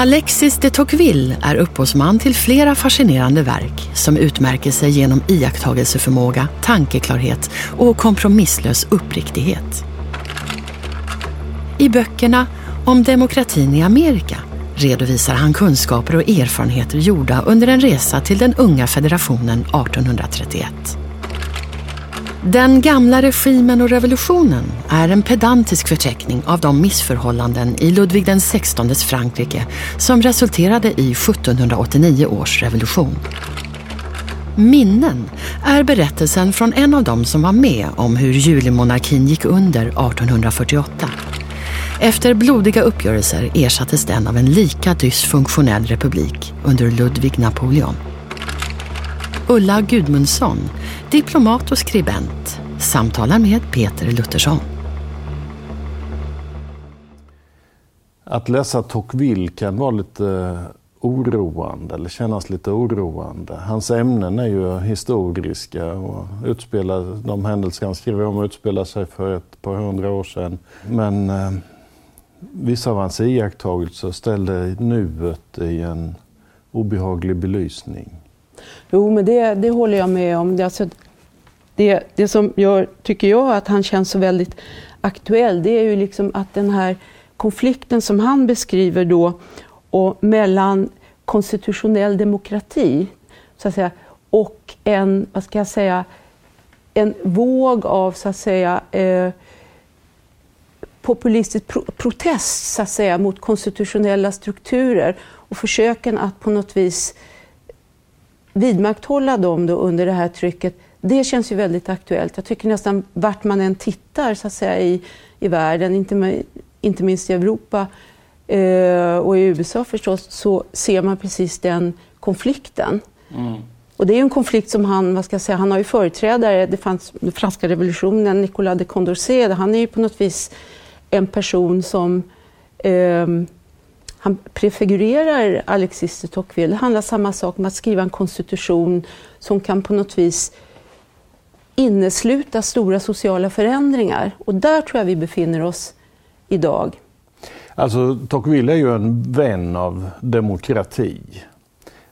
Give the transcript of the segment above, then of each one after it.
Alexis de Tocqueville är upphovsman till flera fascinerande verk som utmärker sig genom iakttagelseförmåga, tankeklarhet och kompromisslös uppriktighet. I böckerna om demokratin i Amerika redovisar han kunskaper och erfarenheter gjorda under en resa till den unga federationen 1831. Den gamla regimen och revolutionen är en pedantisk förteckning av de missförhållanden i Ludvig XVIs Frankrike som resulterade i 1789 års revolution. Minnen är berättelsen från en av dem som var med om hur julimonarkin gick under 1848. Efter blodiga uppgörelser ersattes den av en lika dysfunktionell republik under Ludvig Napoleon. Ulla Gudmundsson, diplomat och skribent, samtalar med Peter Luthersson. Att läsa Tocqueville kan vara lite eh, oroande eller kännas lite oroande. Hans ämnen är ju historiska och utspelar, de händelser han skriver om utspelar sig för ett par hundra år sedan. Men eh, vissa av hans iakttagelser ställer nuet i en obehaglig belysning. Jo, men det, det håller jag med om. Det, alltså, det, det som gör, tycker jag, att han känns så väldigt aktuell, det är ju liksom att den här konflikten som han beskriver då, och mellan konstitutionell demokrati, så att säga, och en, vad ska jag säga, en våg av, så att säga, eh, populistisk pro protest, så att säga, mot konstitutionella strukturer och försöken att på något vis vidmakthålla dem då under det här trycket, det känns ju väldigt aktuellt. Jag tycker nästan vart man än tittar så att säga, i, i världen, inte, inte minst i Europa eh, och i USA förstås, så ser man precis den konflikten. Mm. Och det är en konflikt som han, vad ska jag säga, han har ju företrädare, det fanns den franska revolutionen, Nicolas de Condorcet, han är ju på något vis en person som eh, han prefigurerar Alexis de Tocqueville. Det handlar samma sak om att skriva en konstitution som kan på något vis innesluta stora sociala förändringar. Och där tror jag vi befinner oss idag. Alltså Tocqueville är ju en vän av demokrati.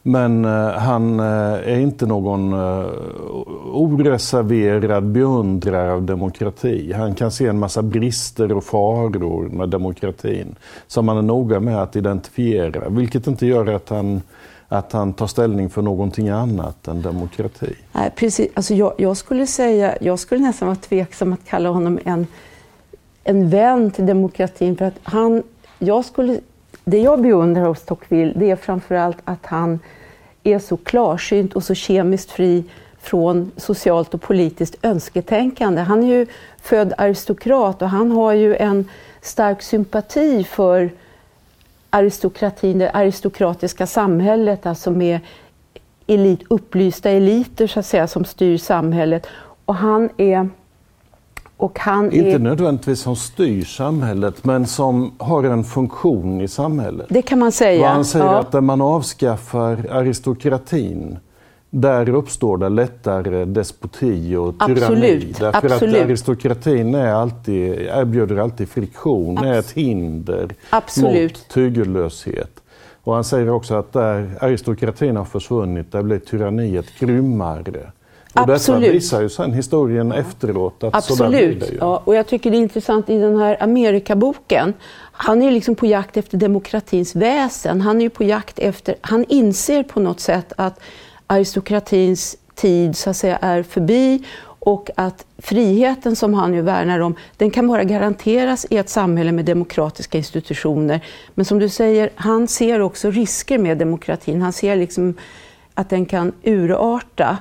Men eh, han eh, är inte någon eh, oreserverad beundrare av demokrati. Han kan se en massa brister och faror med demokratin som han är noga med att identifiera. Vilket inte gör att han, att han tar ställning för någonting annat än demokrati. Nej, precis. Alltså jag, jag skulle säga, jag skulle nästan vara tveksam att kalla honom en, en vän till demokratin. För att han, jag skulle, det jag beundrar hos Tocqueville det är framförallt att han är så klarsynt och så kemiskt fri från socialt och politiskt önsketänkande. Han är ju född aristokrat och han har ju en stark sympati för aristokratin, det aristokratiska samhället, alltså med elit, upplysta eliter så att säga, som styr samhället. Och han är och han Inte är... nödvändigtvis som styr samhället, men som har en funktion i samhället. Det kan man säga. Och han säger ja. att när man avskaffar aristokratin, där uppstår det lättare despoti och tyranni. Absolut. Därför Absolut. att aristokratin är alltid, erbjuder alltid friktion, Abs är ett hinder Absolut. mot tygellöshet. Och han säger också att där aristokratin har försvunnit, där blir tyranniet grymmare. Och Absolut. detta visar ju sen historien efteråt att Absolut. ju. Ja, och jag tycker det är intressant i den här Amerikaboken. Han är liksom på jakt efter demokratins väsen. Han är på jakt efter, han inser på något sätt att aristokratins tid så att säga är förbi och att friheten som han ju värnar om, den kan bara garanteras i ett samhälle med demokratiska institutioner. Men som du säger, han ser också risker med demokratin. Han ser liksom att den kan urarta.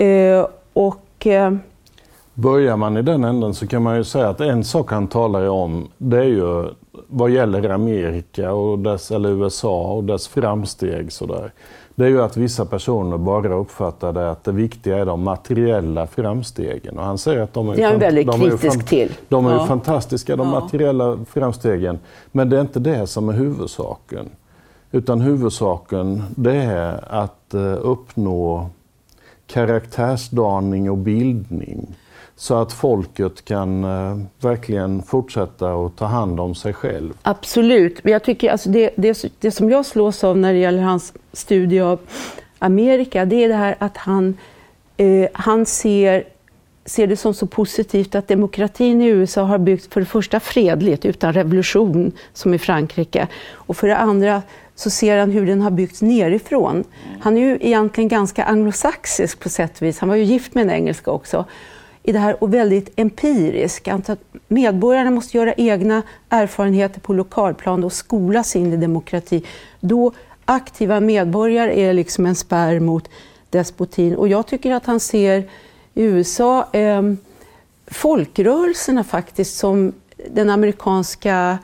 Eh, och, eh, Börjar man i den änden så kan man ju säga att en sak han talar om, det är ju vad gäller Amerika och dess, eller USA och dess framsteg. Sådär. det är ju att vissa personer bara uppfattar det att det viktiga är de materiella framstegen. Och han säger att de är, det är väldigt de kritisk är, till. De är ja. fantastiska, de Ja. materiella framstegen. Men det är inte det som är huvudsaken. Utan huvudsaken det är att eh, uppnå karaktärsdaning och bildning. Så att folket kan eh, verkligen fortsätta att ta hand om sig själv. Absolut. Men jag tycker alltså det, det, det som jag slås av när det gäller hans studie av Amerika, det är det här att han, eh, han ser, ser det som så positivt att demokratin i USA har byggts för det första fredligt, utan revolution, som i Frankrike. Och för det andra så ser han hur den har byggts nerifrån. Han är ju egentligen ganska anglosaxisk på sätt och vis. Han var ju gift med en engelska också i det här och väldigt empirisk. Att medborgarna måste göra egna erfarenheter på lokalplan och skolas in i demokrati. Då aktiva medborgare är liksom en spärr mot despotin. Och jag tycker att han ser i USA eh, folkrörelserna faktiskt som den amerikanska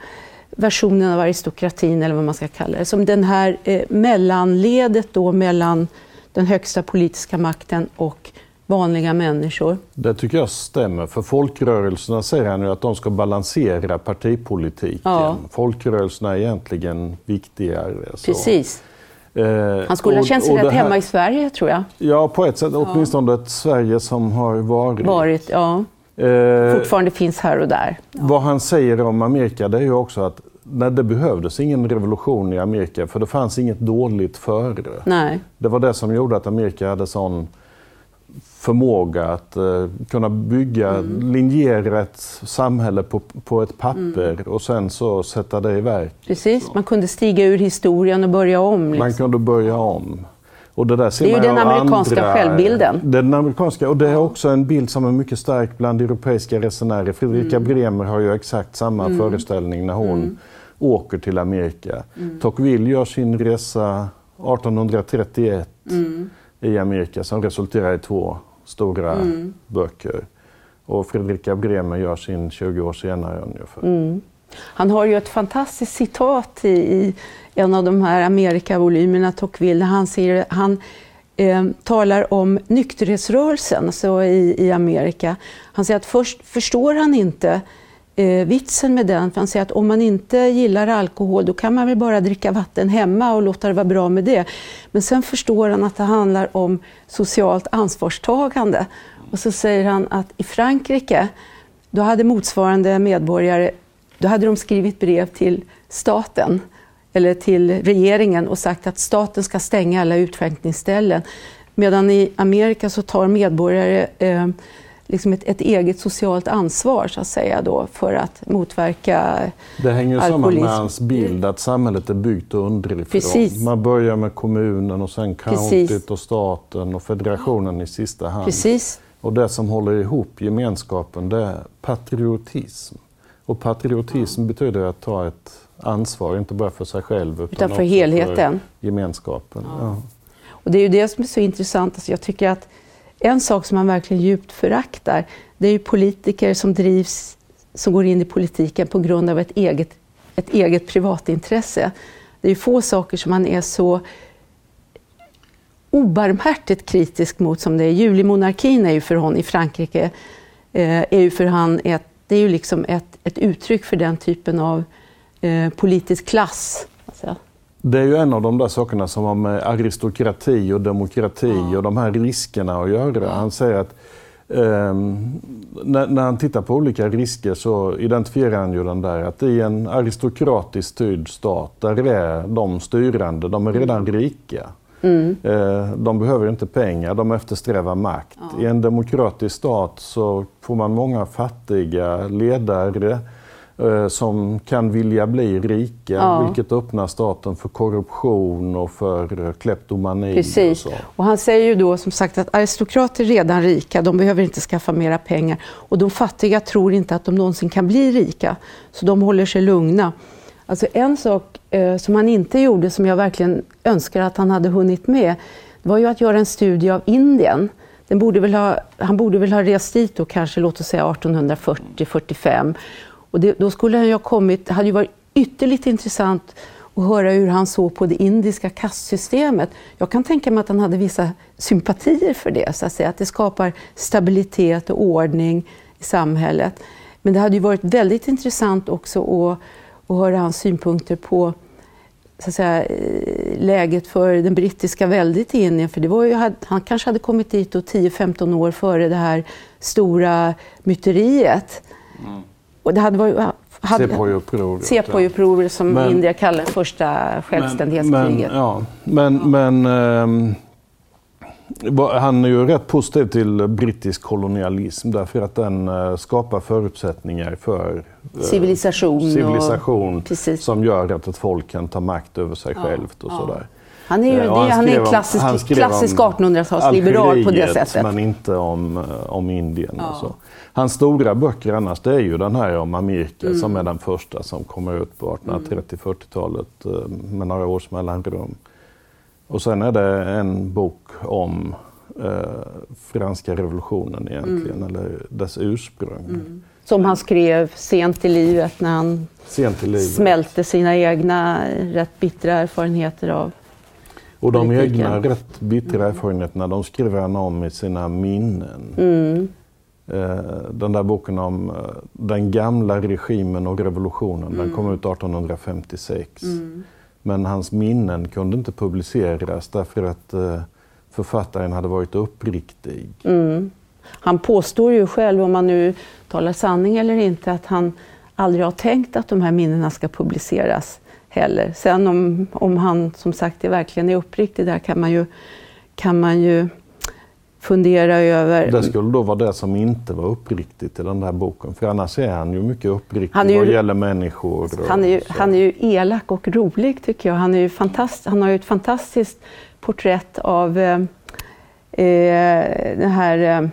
versionen av aristokratin, eller vad man ska kalla det. Som den här eh, mellanledet då mellan den högsta politiska makten och vanliga människor. Det tycker jag stämmer, för folkrörelserna säger han ju att de ska balansera partipolitiken. Ja. Folkrörelserna är egentligen viktigare. Så. Precis. Eh, Han skulle ha känt sig rätt här- hemma i Sverige, tror jag. Ja, på ett sätt. Åtminstone ett Sverige som har varit. Varit, ja. Eh, Fortfarande finns här och där. Vad han säger om Amerika det är ju också att när det behövdes ingen revolution i Amerika för det fanns inget dåligt före. Nej. Det var det som gjorde att Amerika hade sån förmåga att eh, kunna bygga, Mm. linjera ett samhälle på, på ett papper Mm. och sen så sätta det i verk. Precis, man kunde stiga ur historien och börja om. Liksom. Man kunde börja om. Och det, där ser Det är ju den amerikanska andra, självbilden. Den amerikanska, och det är också en bild som är mycket stark bland europeiska resenärer. Fredrika Mm. Bremer har ju exakt samma föreställning när hon åker till Amerika. Mm. Tocqueville gör sin resa 1831 Mm. i Amerika som resulterar i två stora Mm. böcker. Och Fredrika Bremer gör sin 20 år senare ungefär. Mm. Han har ju ett fantastiskt citat i, i en av de här Amerikavolymerna, Tocqueville, där han, säger, han eh, talar om nykterhetsrörelsen alltså i, i Amerika. Han säger att först förstår han inte eh, vitsen med den, för han säger att om man inte gillar alkohol då kan man väl bara dricka vatten hemma och låta det vara bra med det. Men sen förstår han att det handlar om socialt ansvarstagande. Och så säger han att i Frankrike, då hade motsvarande medborgare då hade de skrivit brev till staten eller till regeringen och sagt att staten ska stänga alla utskänkningsställen. Medan i Amerika så tar medborgare eh, liksom ett, ett eget socialt ansvar så att säga då för att motverka Det hänger ju samman alkoholism. med hans bild att samhället är byggt underifrån. Precis. Man börjar med kommunen och sen Precis. countyt och staten och federationen i sista hand. Precis. Och det som håller ihop gemenskapen det är patriotism. Och patriotism betyder att ta ett ansvar, inte bara för sig själv utan, Utan för också helheten. för gemenskapen. Ja. Och det är ju det som är så intressant. Alltså jag tycker att en sak som man verkligen djupt föraktar, det är ju politiker som drivs, som går in i politiken på grund av ett eget, ett eget privatintresse. Det är ju få saker som man är så obarmhärtigt kritisk mot som det är. Julimonarkin är ju för honom i Frankrike, eh, är ju för han ett, det är ju liksom ett, ett uttryck för den typen av eh, politisk klass. Det är ju en av de där sakerna som har med aristokrati och demokrati och de här riskerna att göra. Han säger att ehm, när, när han tittar på olika risker så identifierar han ju den där att i en aristokratiskt styrd stat där är de styrande, de är redan rika. Eh, De behöver inte pengar, de eftersträvar makt. I en demokratisk stat så får man många fattiga ledare som kan vilja bli rika, Ja. vilket öppnar staten för korruption och för eh, kleptomani. Precis. Och. Och han säger ju då som sagt att aristokrater är redan rika, de behöver inte skaffa mera pengar. Och de fattiga tror inte att de någonsin kan bli rika, så de håller sig lugna. Alltså en sak eh, som han inte gjorde, som jag verkligen önskar att han hade hunnit med, det var ju att göra en studie av Indien. Borde ha, han borde väl ha rest dit då kanske, låt oss säga 1840-45. Och det, då skulle han ju ha kommit, det hade ju varit ytterligt intressant att höra hur han såg på det indiska kastsystemet. Jag kan tänka mig att han hade vissa sympatier för det, så att, säga, att det skapar stabilitet och ordning i samhället. Men det hade ju varit väldigt intressant också att, att höra hans synpunkter på så att säga, eh, läget för den brittiska väldet i Indien. För det var ju, han kanske hade kommit dit 10-15 år före det här stora myteriet. Mm. Och det hade varit, Sepoy-upproret. Sepoy-upproret som men, Indien kallar första självständighetskriget. Men, ja, men, men ähm, han är ju rätt positiv till brittisk kolonialism därför att den äh, skapar förutsättningar för äh, civilisation, civilisation och, som gör att ett folk kan ta makt över sig ja, självt och ja. sådär. Han är ju eh, han, han är en klassisk, klassisk 1800-talsliberal på det sättet. men inte om, om Indien. Ja. Och så. Hans stora böcker annars det är ju den här om Amerika mm. som är den första som kommer ut på 1830-40-talet mm. med några års mellanrum. Och sen är det en bok om eh, franska revolutionen egentligen, mm. eller dess ursprung. Mm. Som han skrev sent i livet när han smälte sina egna rätt bittra erfarenheter av Och de egna rätt bittra erfarenheterna, de skriver han om i sina minnen. Mm. Eh, den där boken om eh, den gamla regimen och revolutionen, mm. den kom ut 1856. Mm. Men hans minnen kunde inte publiceras därför att eh, författaren hade varit uppriktig. Mm. Han påstår ju själv, om man nu talar sanning eller inte, att han aldrig har tänkt att de här minnena ska publiceras heller. Sen om, om han som sagt är verkligen är uppriktig där kan man ju, kan man ju fundera över... Det skulle då vara det som inte var uppriktigt i den där boken. För annars är han ju mycket uppriktig han är ju, vad gäller människor. Han är, ju, han är ju elak och rolig tycker jag. Han, är ju fantast, han har ju ett fantastiskt porträtt av eh, eh den här eh,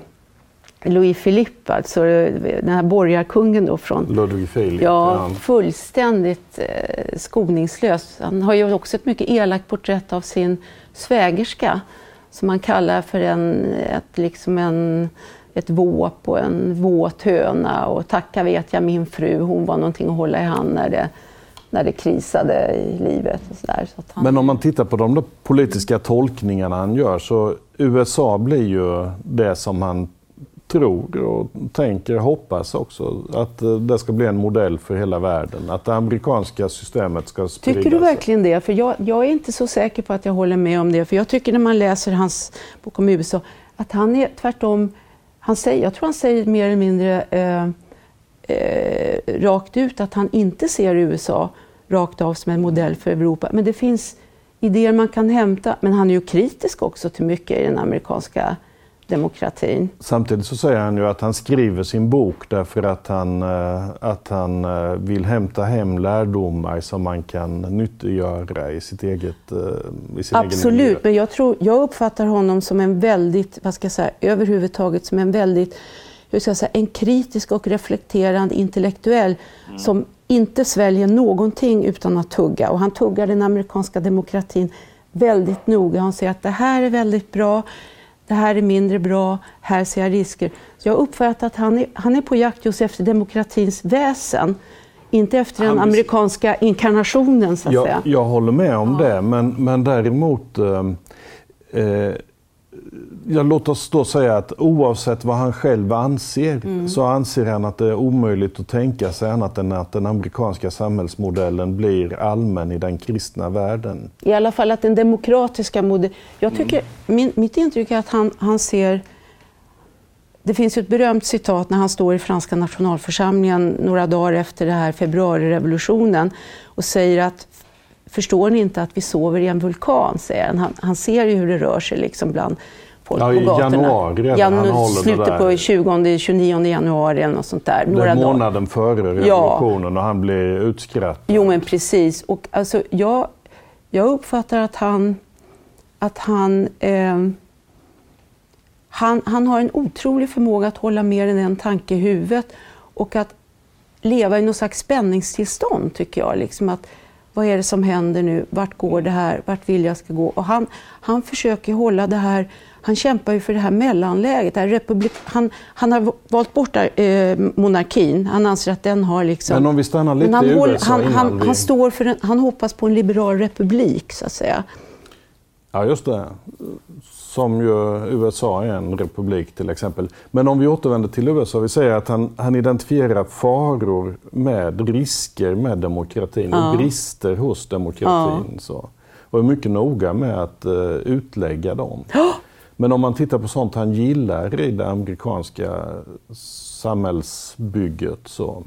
Louis Philippe, alltså den här borgarkungen då från... Ludwig Philippe. Ja, fullständigt eh, skoningslös. Han har ju också ett mycket elakt porträtt av sin svägerska som man kallar för en, ett, liksom en, ett våp och en våt höna. Och tacka vet jag min fru, hon var någonting att hålla i hand när det, när det krisade i livet. Och så där. Så han... Men om man tittar på de politiska tolkningarna han gör så USA blir ju det som han tror och tänker, hoppas också att eh, det ska bli en modell för hela världen. Att det amerikanska systemet ska sprida Tycker du verkligen det? För jag, jag, är inte så säker på att jag håller med om det. För jag tycker när man läser hans bok om USA att han är tvärtom, han säger, jag tror han säger mer eller mindre eh, eh, rakt ut att han inte ser USA rakt av som en modell för Europa. Men det finns idéer man kan hämta. Men han är ju kritisk också till mycket i den amerikanska demokratin. Samtidigt så säger han ju att han skriver sin bok därför att han, eh, att han eh, vill hämta hem lärdomar som man kan nyttiggöra i sitt eget eh, i sin Absolut, egen men jag, tror, jag uppfattar honom som en väldigt, vad ska jag säga, överhuvudtaget som en väldigt, hur ska jag säga, en kritisk och reflekterande intellektuell mm. som inte sväljer någonting utan att tugga. Och han tuggar den amerikanska demokratin väldigt noga. Han säger att det här är väldigt bra, det här är mindre bra, här ser jag risker. Så jag uppfattar att han är, han är på jakt just efter demokratins väsen. Inte efter den amerikanska inkarnationen så att jag, säga. Jag håller med om ja. det, men, men däremot eh, eh, Ja, låt oss då säga att oavsett vad han själv anser mm. så anser han att det är omöjligt att tänka sig annat än att den amerikanska samhällsmodellen blir allmän i den kristna världen. I alla fall att den demokratiska modellen... Jag tycker, mm. min, mitt intryck är att han, han ser... Det finns ett berömt citat när han står i franska nationalförsamlingen några dagar efter den här februarirevolutionen och säger att Förstår ni inte att vi sover i en vulkan? säger han. Han, han ser ju hur det rör sig liksom bland folk ja, på gatorna. Januari redan, Jan, han slutet på 20-29 januari eller något sånt där. Några Den månaden före revolutionen ja. och han blir utskrattad. Jo men precis. Och alltså, jag, jag uppfattar att han, att han, eh, han, han har en otrolig förmåga att hålla mer än en tanke i huvudet och att leva i något slags spänningstillstånd tycker jag. Liksom att, vad är det som händer nu? Vart går det här? Vart vill jag ska gå? Och han, han försöker hålla det här, han kämpar ju för det här mellanläget. Det här republik, han, han har valt bort där, eh, monarkin. Han anser att den har liksom... Men om vi stannar lite han, i USA han, innan han, vi... han, står för en, han hoppas på en liberal republik, så att säga. Ja, just det. Som ju USA är en republik till exempel. Men om vi återvänder till USA, vi säger att han, han identifierar faror med risker med demokratin Ja. och brister hos demokratin. Så. Och är mycket noga med att uh, utlägga dem. Men om man tittar på sånt han gillar i det amerikanska samhällsbygget så,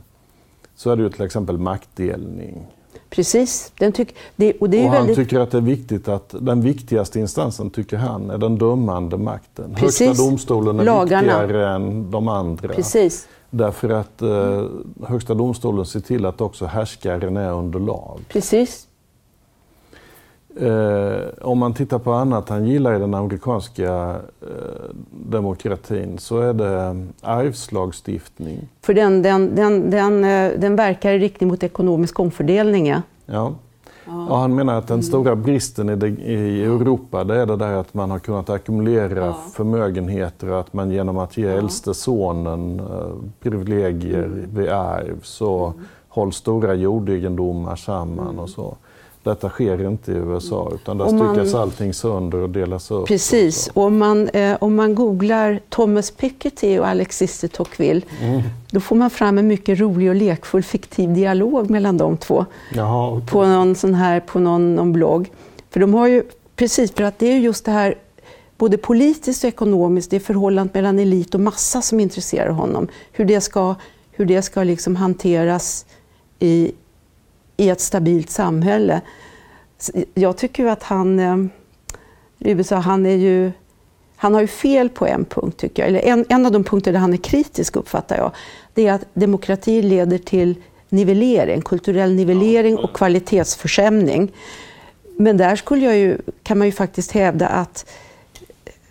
så är det ju till exempel maktdelning. Precis. Den tyck, det, och det och han väldigt... tycker att det är viktigt att den viktigaste instansen, tycker han, är den dömande makten. Precis. Högsta domstolen är Lagarna. viktigare än de andra. Precis. Därför att eh, Högsta domstolen ser till att också härskaren är under lag. Precis. Eh, om man tittar på annat han gillar i den amerikanska eh, demokratin så är det arvslagstiftning. För den, den, den, den, eh, den verkar i riktning mot ekonomisk omfördelning. Ja. Ja. Ja, han menar att den stora bristen i, det, i Europa det är det där att man har kunnat ackumulera förmögenheter och att man genom att ge äldste sonen eh, privilegier vid arv så hålls stora jordegendomar samman och så. Detta sker inte i USA utan där man- styckas allting sönder och delas upp. Precis. och så. Och om man, eh, om man googlar Thomas Piketty och Alexis de Tocqueville Mm. då får man fram en mycket rolig och lekfull fiktiv dialog mellan de två. Jaha, okej. på någon sån här på någon, någon blogg. För de har ju, precis, för att det är ju just det här både politiskt och ekonomiskt, det är förhållandet mellan elit och massa som intresserar honom. Hur det ska, hur det ska liksom hanteras i, i ett stabilt samhälle. Jag tycker att han, eh, USA, han är ju han har ju fel på en punkt, tycker jag. Eller en, en av de punkter där han är kritisk, uppfattar jag, det är att demokrati leder till nivellering, kulturell nivellering och kvalitetsförsämring. Men där skulle jag ju, kan man ju faktiskt hävda att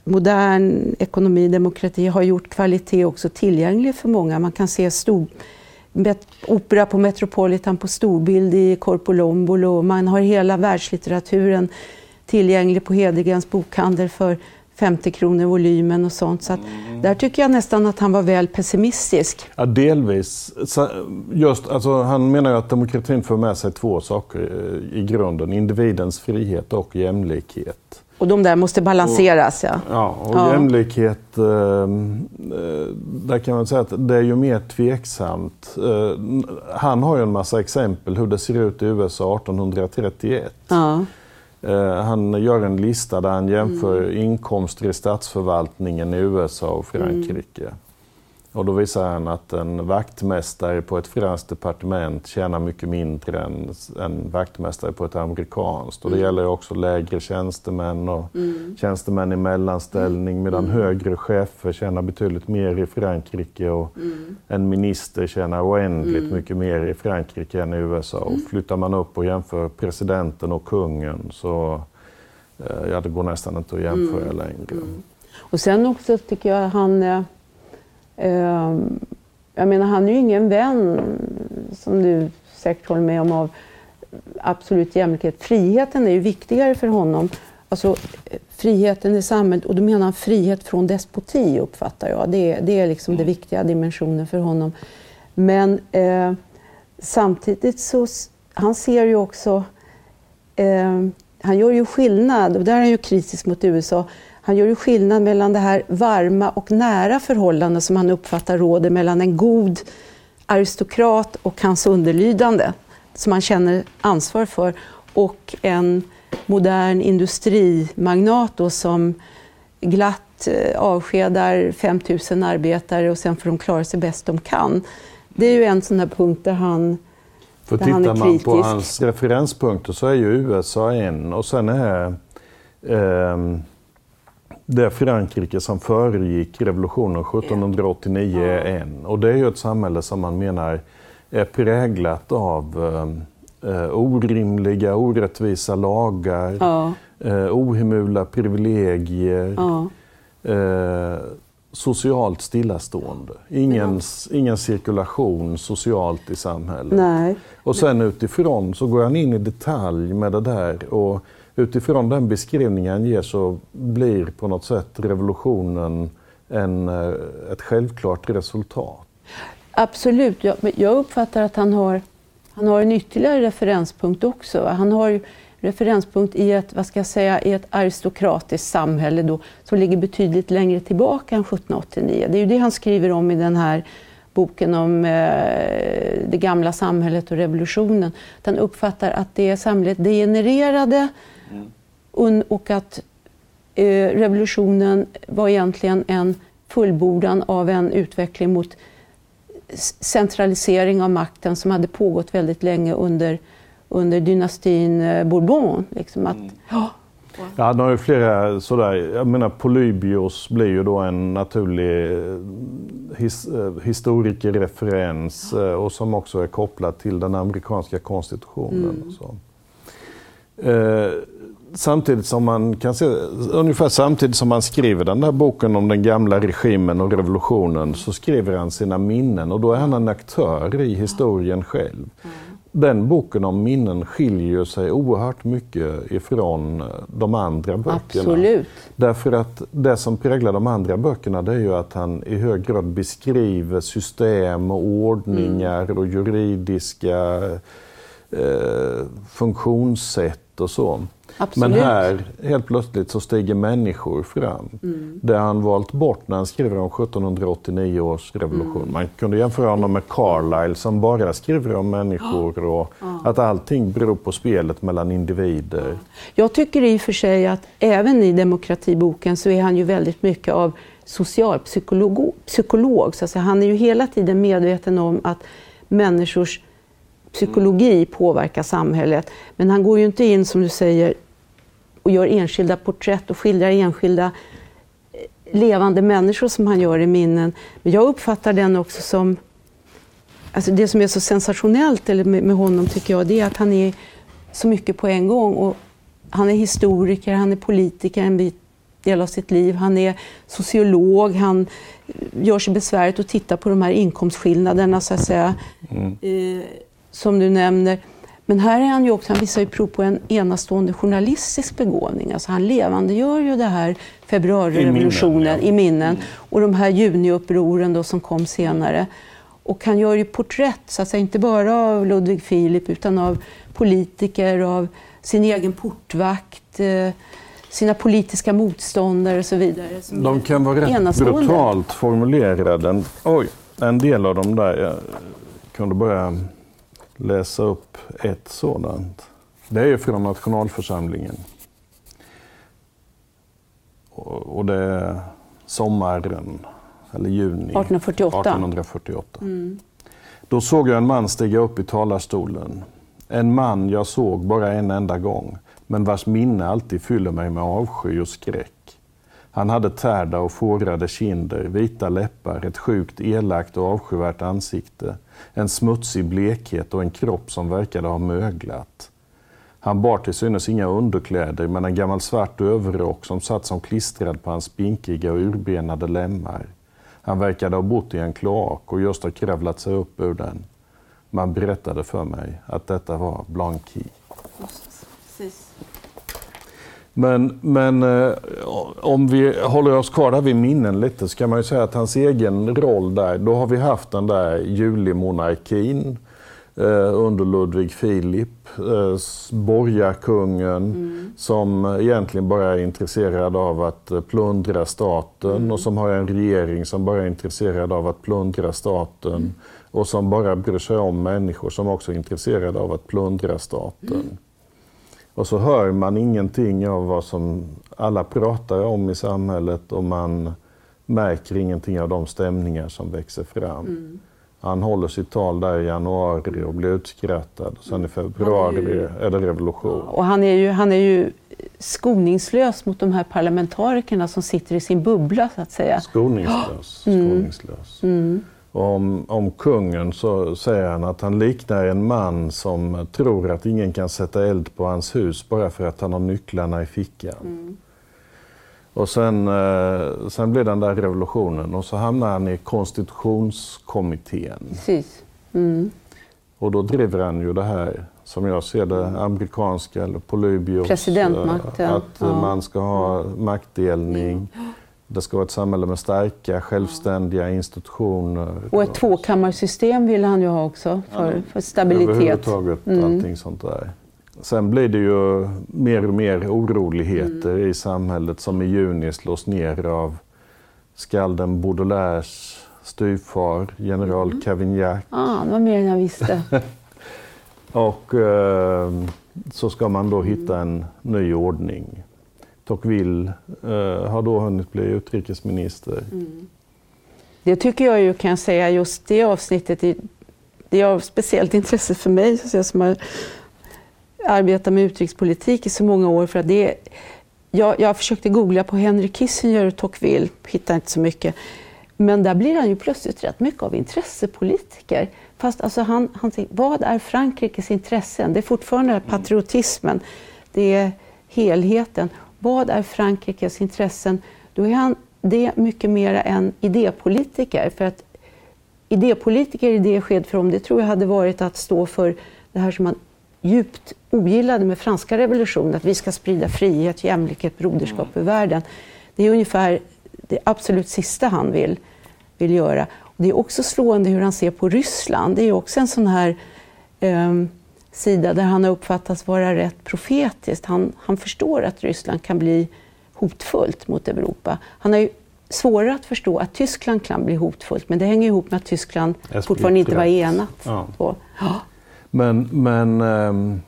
modern ekonomi, demokrati har gjort kvalitet också tillgänglig för många. Man kan se stor, opera på Metropolitan på storbild i Corpolombolo. Man har hela världslitteraturen tillgänglig på Hedegrens bokhandel för 50 kronor volymen och sånt. Så att där tycker jag nästan att han var väl pessimistisk. Ja, delvis. Just, alltså, han menar ju att demokratin för med sig två saker eh, i grunden. Individens frihet och jämlikhet. Och de där måste balanseras. Ja. Ja, och Ja. jämlikhet, eh, eh, där kan man säga att det är ju mer tveksamt. Eh, han har ju en massa exempel hur det ser ut i USA 1831. Ja. Eh, Han gör en lista där han jämför inkomster i statsförvaltningen i USA och Frankrike. Och då visar han att en vaktmästare på ett franskt departement tjänar mycket mindre än en vaktmästare på ett amerikanskt. Och det gäller ju också lägre tjänstemän och tjänstemän i mellanställning medan högre chefer tjänar betydligt mer i Frankrike och en minister tjänar oändligt mycket mer i Frankrike än i USA. Och flyttar man upp och jämför presidenten och kungen så eh, ja, det går nästan inte att jämföra längre. Och sen också tycker jag han... Eh, eh, jag menar, han är ju ingen vän, som du säkert håller med om, av absolut jämlikhet. Friheten är ju viktigare för honom. Alltså friheten i samhället, och då menar han frihet från despoti, uppfattar jag. Det, är- det är liksom den viktiga dimensionen för honom. Men eh, samtidigt så, han ser ju också eh, han gör ju skillnad, och där är han ju kritisk mot USA, han gör ju skillnad mellan det här varma och nära förhållande som han uppfattar råder mellan en god aristokrat och hans underlydande, som han känner ansvar för, och en modern industrimagnat då, som glatt eh, avskedar 5 000 arbetare och sen får de klara sig bäst de kan. Det är ju en sån här punkt där han för han tittar är man på hans referenspunkter så är ju USA en och sen är ehm, det Frankrike som föregick revolutionen 1789 är en. Och det är ju ett samhälle som man menar är präglat av ehm, eh, orimliga, orättvisa lagar, Ja, eh, ohemula privilegier. ja. Eh, socialt stillastående. Ingen, ingen cirkulation socialt i samhället. Nej. Och sen utifrån så går han in i detalj med det där och utifrån den beskrivningen han ger så blir på något sätt revolutionen en, eh, ett självklart resultat. Absolut. Jag, jag uppfattar att han har, han har en ytterligare referenspunkt också. Han har referenspunkt i ett, vad ska jag säga, i ett aristokratiskt samhälle då, som ligger betydligt längre tillbaka än 1789. Det är ju det han skriver om i den här boken om eh, det gamla samhället och revolutionen. Han uppfattar att det samhället degenererade mm. och att eh, revolutionen var egentligen en fullbordan av en utveckling mot centralisering av makten som hade pågått väldigt länge under, under dynastin eh, Bourbon. Liksom att, mm. ja, Ja, han har ju flera sådär, jag menar Polybios blir ju då en naturlig eh, his, eh, historikerreferens och som också är kopplad till den amerikanska konstitutionen. Mm. så. Eh, samtidigt som man kan se, ungefär samtidigt som han skriver den där boken om den gamla regimen och revolutionen så skriver han sina minnen och då är han en aktör i historien själv. Den boken om minnen skiljer sig oerhört mycket ifrån de andra böckerna. Absolut. Därför att det som präglar de andra böckerna det är ju att han i hög grad beskriver system och ordningar mm. och juridiska eh, funktionssätt och så. Absolut. Men här, helt plötsligt, så stiger människor fram. Mm. Det han valt bort när han skriver om 1789 års revolution. Mm. Man kunde jämföra honom med Carlyle som bara skriver om människor och ja. att allting beror på spelet mellan individer. Jag tycker i och för sig att även i demokratiboken så är han ju väldigt mycket av socialpsykolog. Psykolog, så att säga. Han är ju hela tiden medveten om att människors psykologi påverkar samhället. Men han går ju inte in, som du säger, och gör enskilda porträtt och skildrar enskilda eh, levande människor som han gör i minnen. Men jag uppfattar den också som... Alltså det som är så sensationellt med, honom tycker jag, det är att han är så mycket på en gång. Och han är historiker, han är politiker en del av sitt liv. Han är sociolog, han gör sig besväret att titta på de här inkomstskillnaderna så att säga. Mm. Eh, som du nämner. Men här är han ju också, han visar ju prov på en enastående journalistisk begåvning. Alltså han levandegör ju det här februarirevolutionen i minnen, ja. i minnen och de här juniupproren då som kom senare. Och han gör ju porträtt, så att säga, inte bara av Ludvig Filip utan av politiker, av sin egen portvakt, eh, sina politiska motståndare och så vidare. De kan vara rätt brutalt formulerade. Oj, en del av dem där, jag kunde börja läsa upp ett sådant. Det är från nationalförsamlingen. Och det är sommaren, eller juni 1848. 1848. Mm. Då såg jag en man stiga upp i talarstolen. En man jag såg bara en enda gång, men vars minne alltid fyller mig med avsky och skräck. Han hade tärda och fårade kinder, vita läppar, ett sjukt, elakt och avskyvärt ansikte, en smutsig blekhet och en kropp som verkade ha möglat. Han bar till synes inga underkläder, men en gammal svart överrock som satt som klistrad på hans spinkiga och urbenade lemmar. Han verkade ha bott i en kloak och just ha kravlat sig upp ur den. Man berättade för mig att detta var Blanqui. Precis. Men, men eh, om vi håller oss kvar där vid minnen lite så kan man ju säga att hans egen roll där, då har vi haft den där julimonarkin eh, under Ludvig Filip, eh, borgarkungen mm. som egentligen bara är intresserad av att eh, plundra staten mm. och som har en regering som bara är intresserad av att plundra staten mm. och som bara bryr sig om människor som också är intresserade av att plundra staten. Mm. Och så hör man ingenting av vad som alla pratar om i samhället och man märker ingenting av de stämningar som växer fram. Mm. Han håller sitt tal där i januari och blir utskrattad. Sen i februari är, ju, är, det revolution. Och han är, ju, han är ju skoningslös mot de här parlamentarikerna som sitter i sin bubbla så att säga. Skoningslös. Mm. skoningslös. Mm. Om, om kungen så säger han att han liknar en man som tror att ingen kan sätta eld på hans hus bara för att han har nycklarna i fickan. Mm. Och sen, eh, sen blev den där revolutionen och så hamnade han i konstitutionskommittén. Precis. Mm. Och då driver han ju det här, som jag ser det, amerikanska eller Polybios. Presidentmakten. Att ja. Mm. man ska ha maktdelning. Det ska vara ett samhälle med starka, självständiga institutioner. Och ett tvåkammarsystem ville han ju ha också för, för stabilitet. Överhuvudtaget Mm. allting sånt där. Sen blir det ju mer och mer oroligheter i samhället som i juni slås ner av skalden Baudelaires styvfar, general Cavignac. Ah, det var mer än jag visste. Och eh, så ska man då hitta en ny ordning. Tocqueville eh, har då hunnit bli utrikesminister. Det tycker jag ju, kan jag säga, just det avsnittet, är- det är av speciellt intresse för mig så att säga, som har arbetat med utrikespolitik i så många år. För att det är, jag, jag försökte googla på Henry Kissinger och Tocqueville, hittade inte så mycket. Men där blir han ju plötsligt rätt mycket av intressepolitiker. Fast alltså han, han säger, vad är Frankrikes intressen? Det är fortfarande patriotismen, det är helheten. Vad är Frankrikes intressen? Då är han det mycket mer än idépolitiker. För att idépolitiker i det skedet för honom, det tror jag hade varit att stå för det här som han djupt ogillade med franska revolutionen, att vi ska sprida frihet, jämlikhet, broderskap i världen. Det är ungefär det absolut sista han vill, vill göra. Och det är också slående hur han ser på Ryssland. Det är också en sån här ehm, sida där han har uppfattats vara rätt profetiskt. Han, han förstår att Ryssland kan bli hotfullt mot Europa. Han har ju svårare att förstå att Tyskland kan bli hotfullt, men det hänger ihop med att Tyskland fortfarande inte var enat. Ja. Ja. Men, men ehm,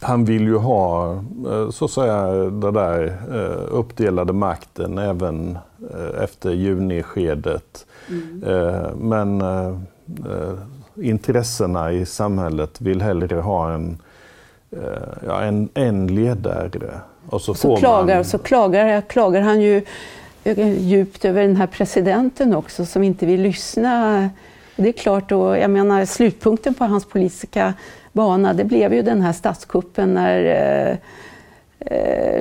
han vill ju ha eh, så att säga den där eh, uppdelade makten även eh, efter juniskedet. Eh, Men intressena i samhället vill hellre ha en, eh, ja, en, en ledare. Och så, Så, klagar, man, så klagar, klagar han ju eh, djupt över den här presidenten också som inte vill lyssna. Det är klart, och jag menar slutpunkten på hans politiska bana det blev ju den här statskuppen när eh,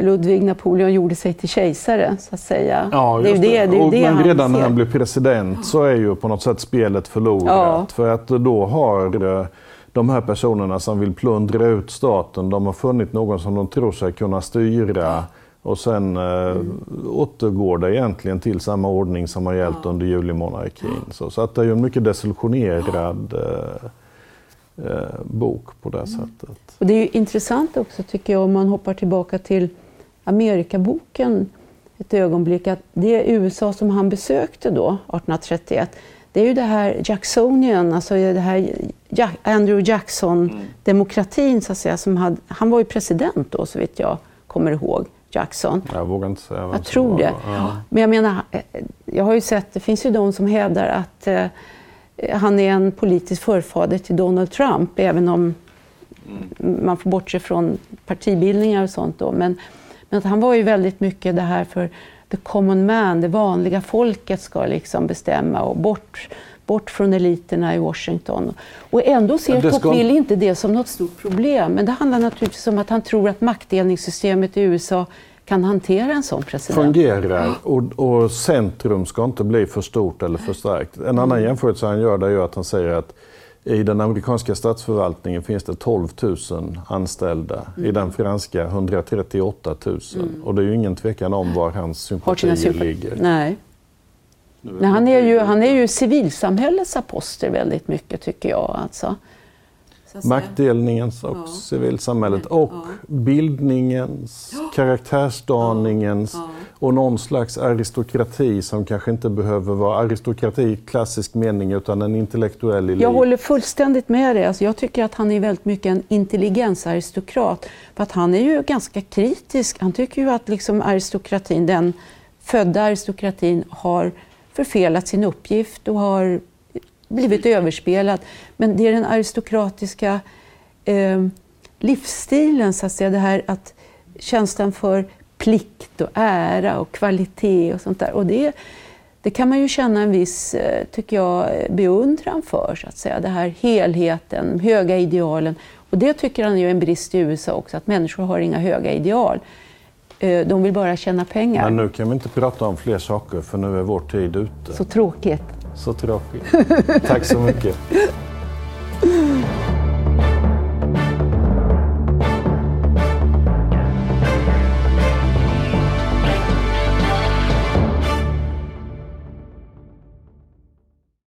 Ludvig Napoleon gjorde sig till kejsare, så att säga. Ja, det är ju just det, det, är och, det men redan när han blir president så är ju på något sätt spelet förlorat. Ja. För att då har eh, de här personerna som vill plundra ut staten, de har funnit någon som de tror sig kunna styra. Och sen eh, återgår det egentligen till samma ordning som har gällt under julimonarkin. Så, så att det är ju en mycket desillusionerad eh, eh, bok på det sättet. Och det är ju intressant också tycker jag om man hoppar tillbaka till Amerikaboken ett ögonblick att det USA som han besökte då, 1831, det är ju det här Jacksonian, alltså det här Ja- Andrew Jackson-demokratin så att säga. Som hade, han var ju president då så vitt jag kommer ihåg, Jackson. Jag vågar inte säga vem Jag tror var det. Ja. Men jag menar, eh, jag har ju sett, det finns ju de som hävdar att eh, han är en politisk förfader till Donald Trump, även om man får bortse från partibildningar och sånt då. Men, men han var ju väldigt mycket det här för the common man, det vanliga folket ska liksom bestämma och bort, bort från eliterna i Washington. Och ändå ser Ja, Tocqueville inte det som något stort problem. Men det handlar naturligtvis om att han tror att maktdelningssystemet i USA kan hantera en sån president. fungerar och, och centrum ska inte bli för stort eller för starkt. En Mm. annan jämförelse han gör är ju att han säger att i den amerikanska statsförvaltningen finns det 12 000 anställda. Mm. I den franska 138 000. Och det är ju ingen tvekan om var hans sympatier sympatier. ligger. Nej. Nej, han, är ju, han är ju civilsamhällets apostel väldigt mycket tycker jag. Alltså. Maktdelningens och Ja. civilsamhället Ja. och bildningens, karaktärsdaningens Ja. och någon slags aristokrati som kanske inte behöver vara aristokrati i klassisk mening utan en intellektuell elit. Jag håller fullständigt med dig. Alltså, jag tycker att han är väldigt mycket en intelligensaristokrat. För att han är ju ganska kritisk. Han tycker ju att liksom aristokratin, den födda aristokratin har förfelat sin uppgift och har blivit överspelad. Men det är den aristokratiska eh, livsstilen, så att säga, det här att känslan för plikt och ära och kvalitet och sånt där. Och det, det kan man ju känna en viss, eh, tycker jag, beundran för, så att säga. Det här helheten, höga idealen. Och det tycker han är en brist i USA också, att människor har inga höga ideal. Eh, de vill bara tjäna pengar. Men nu kan vi inte prata om fler saker för nu är vår tid ute. Så tråkigt. Så tråkigt. Tack så mycket.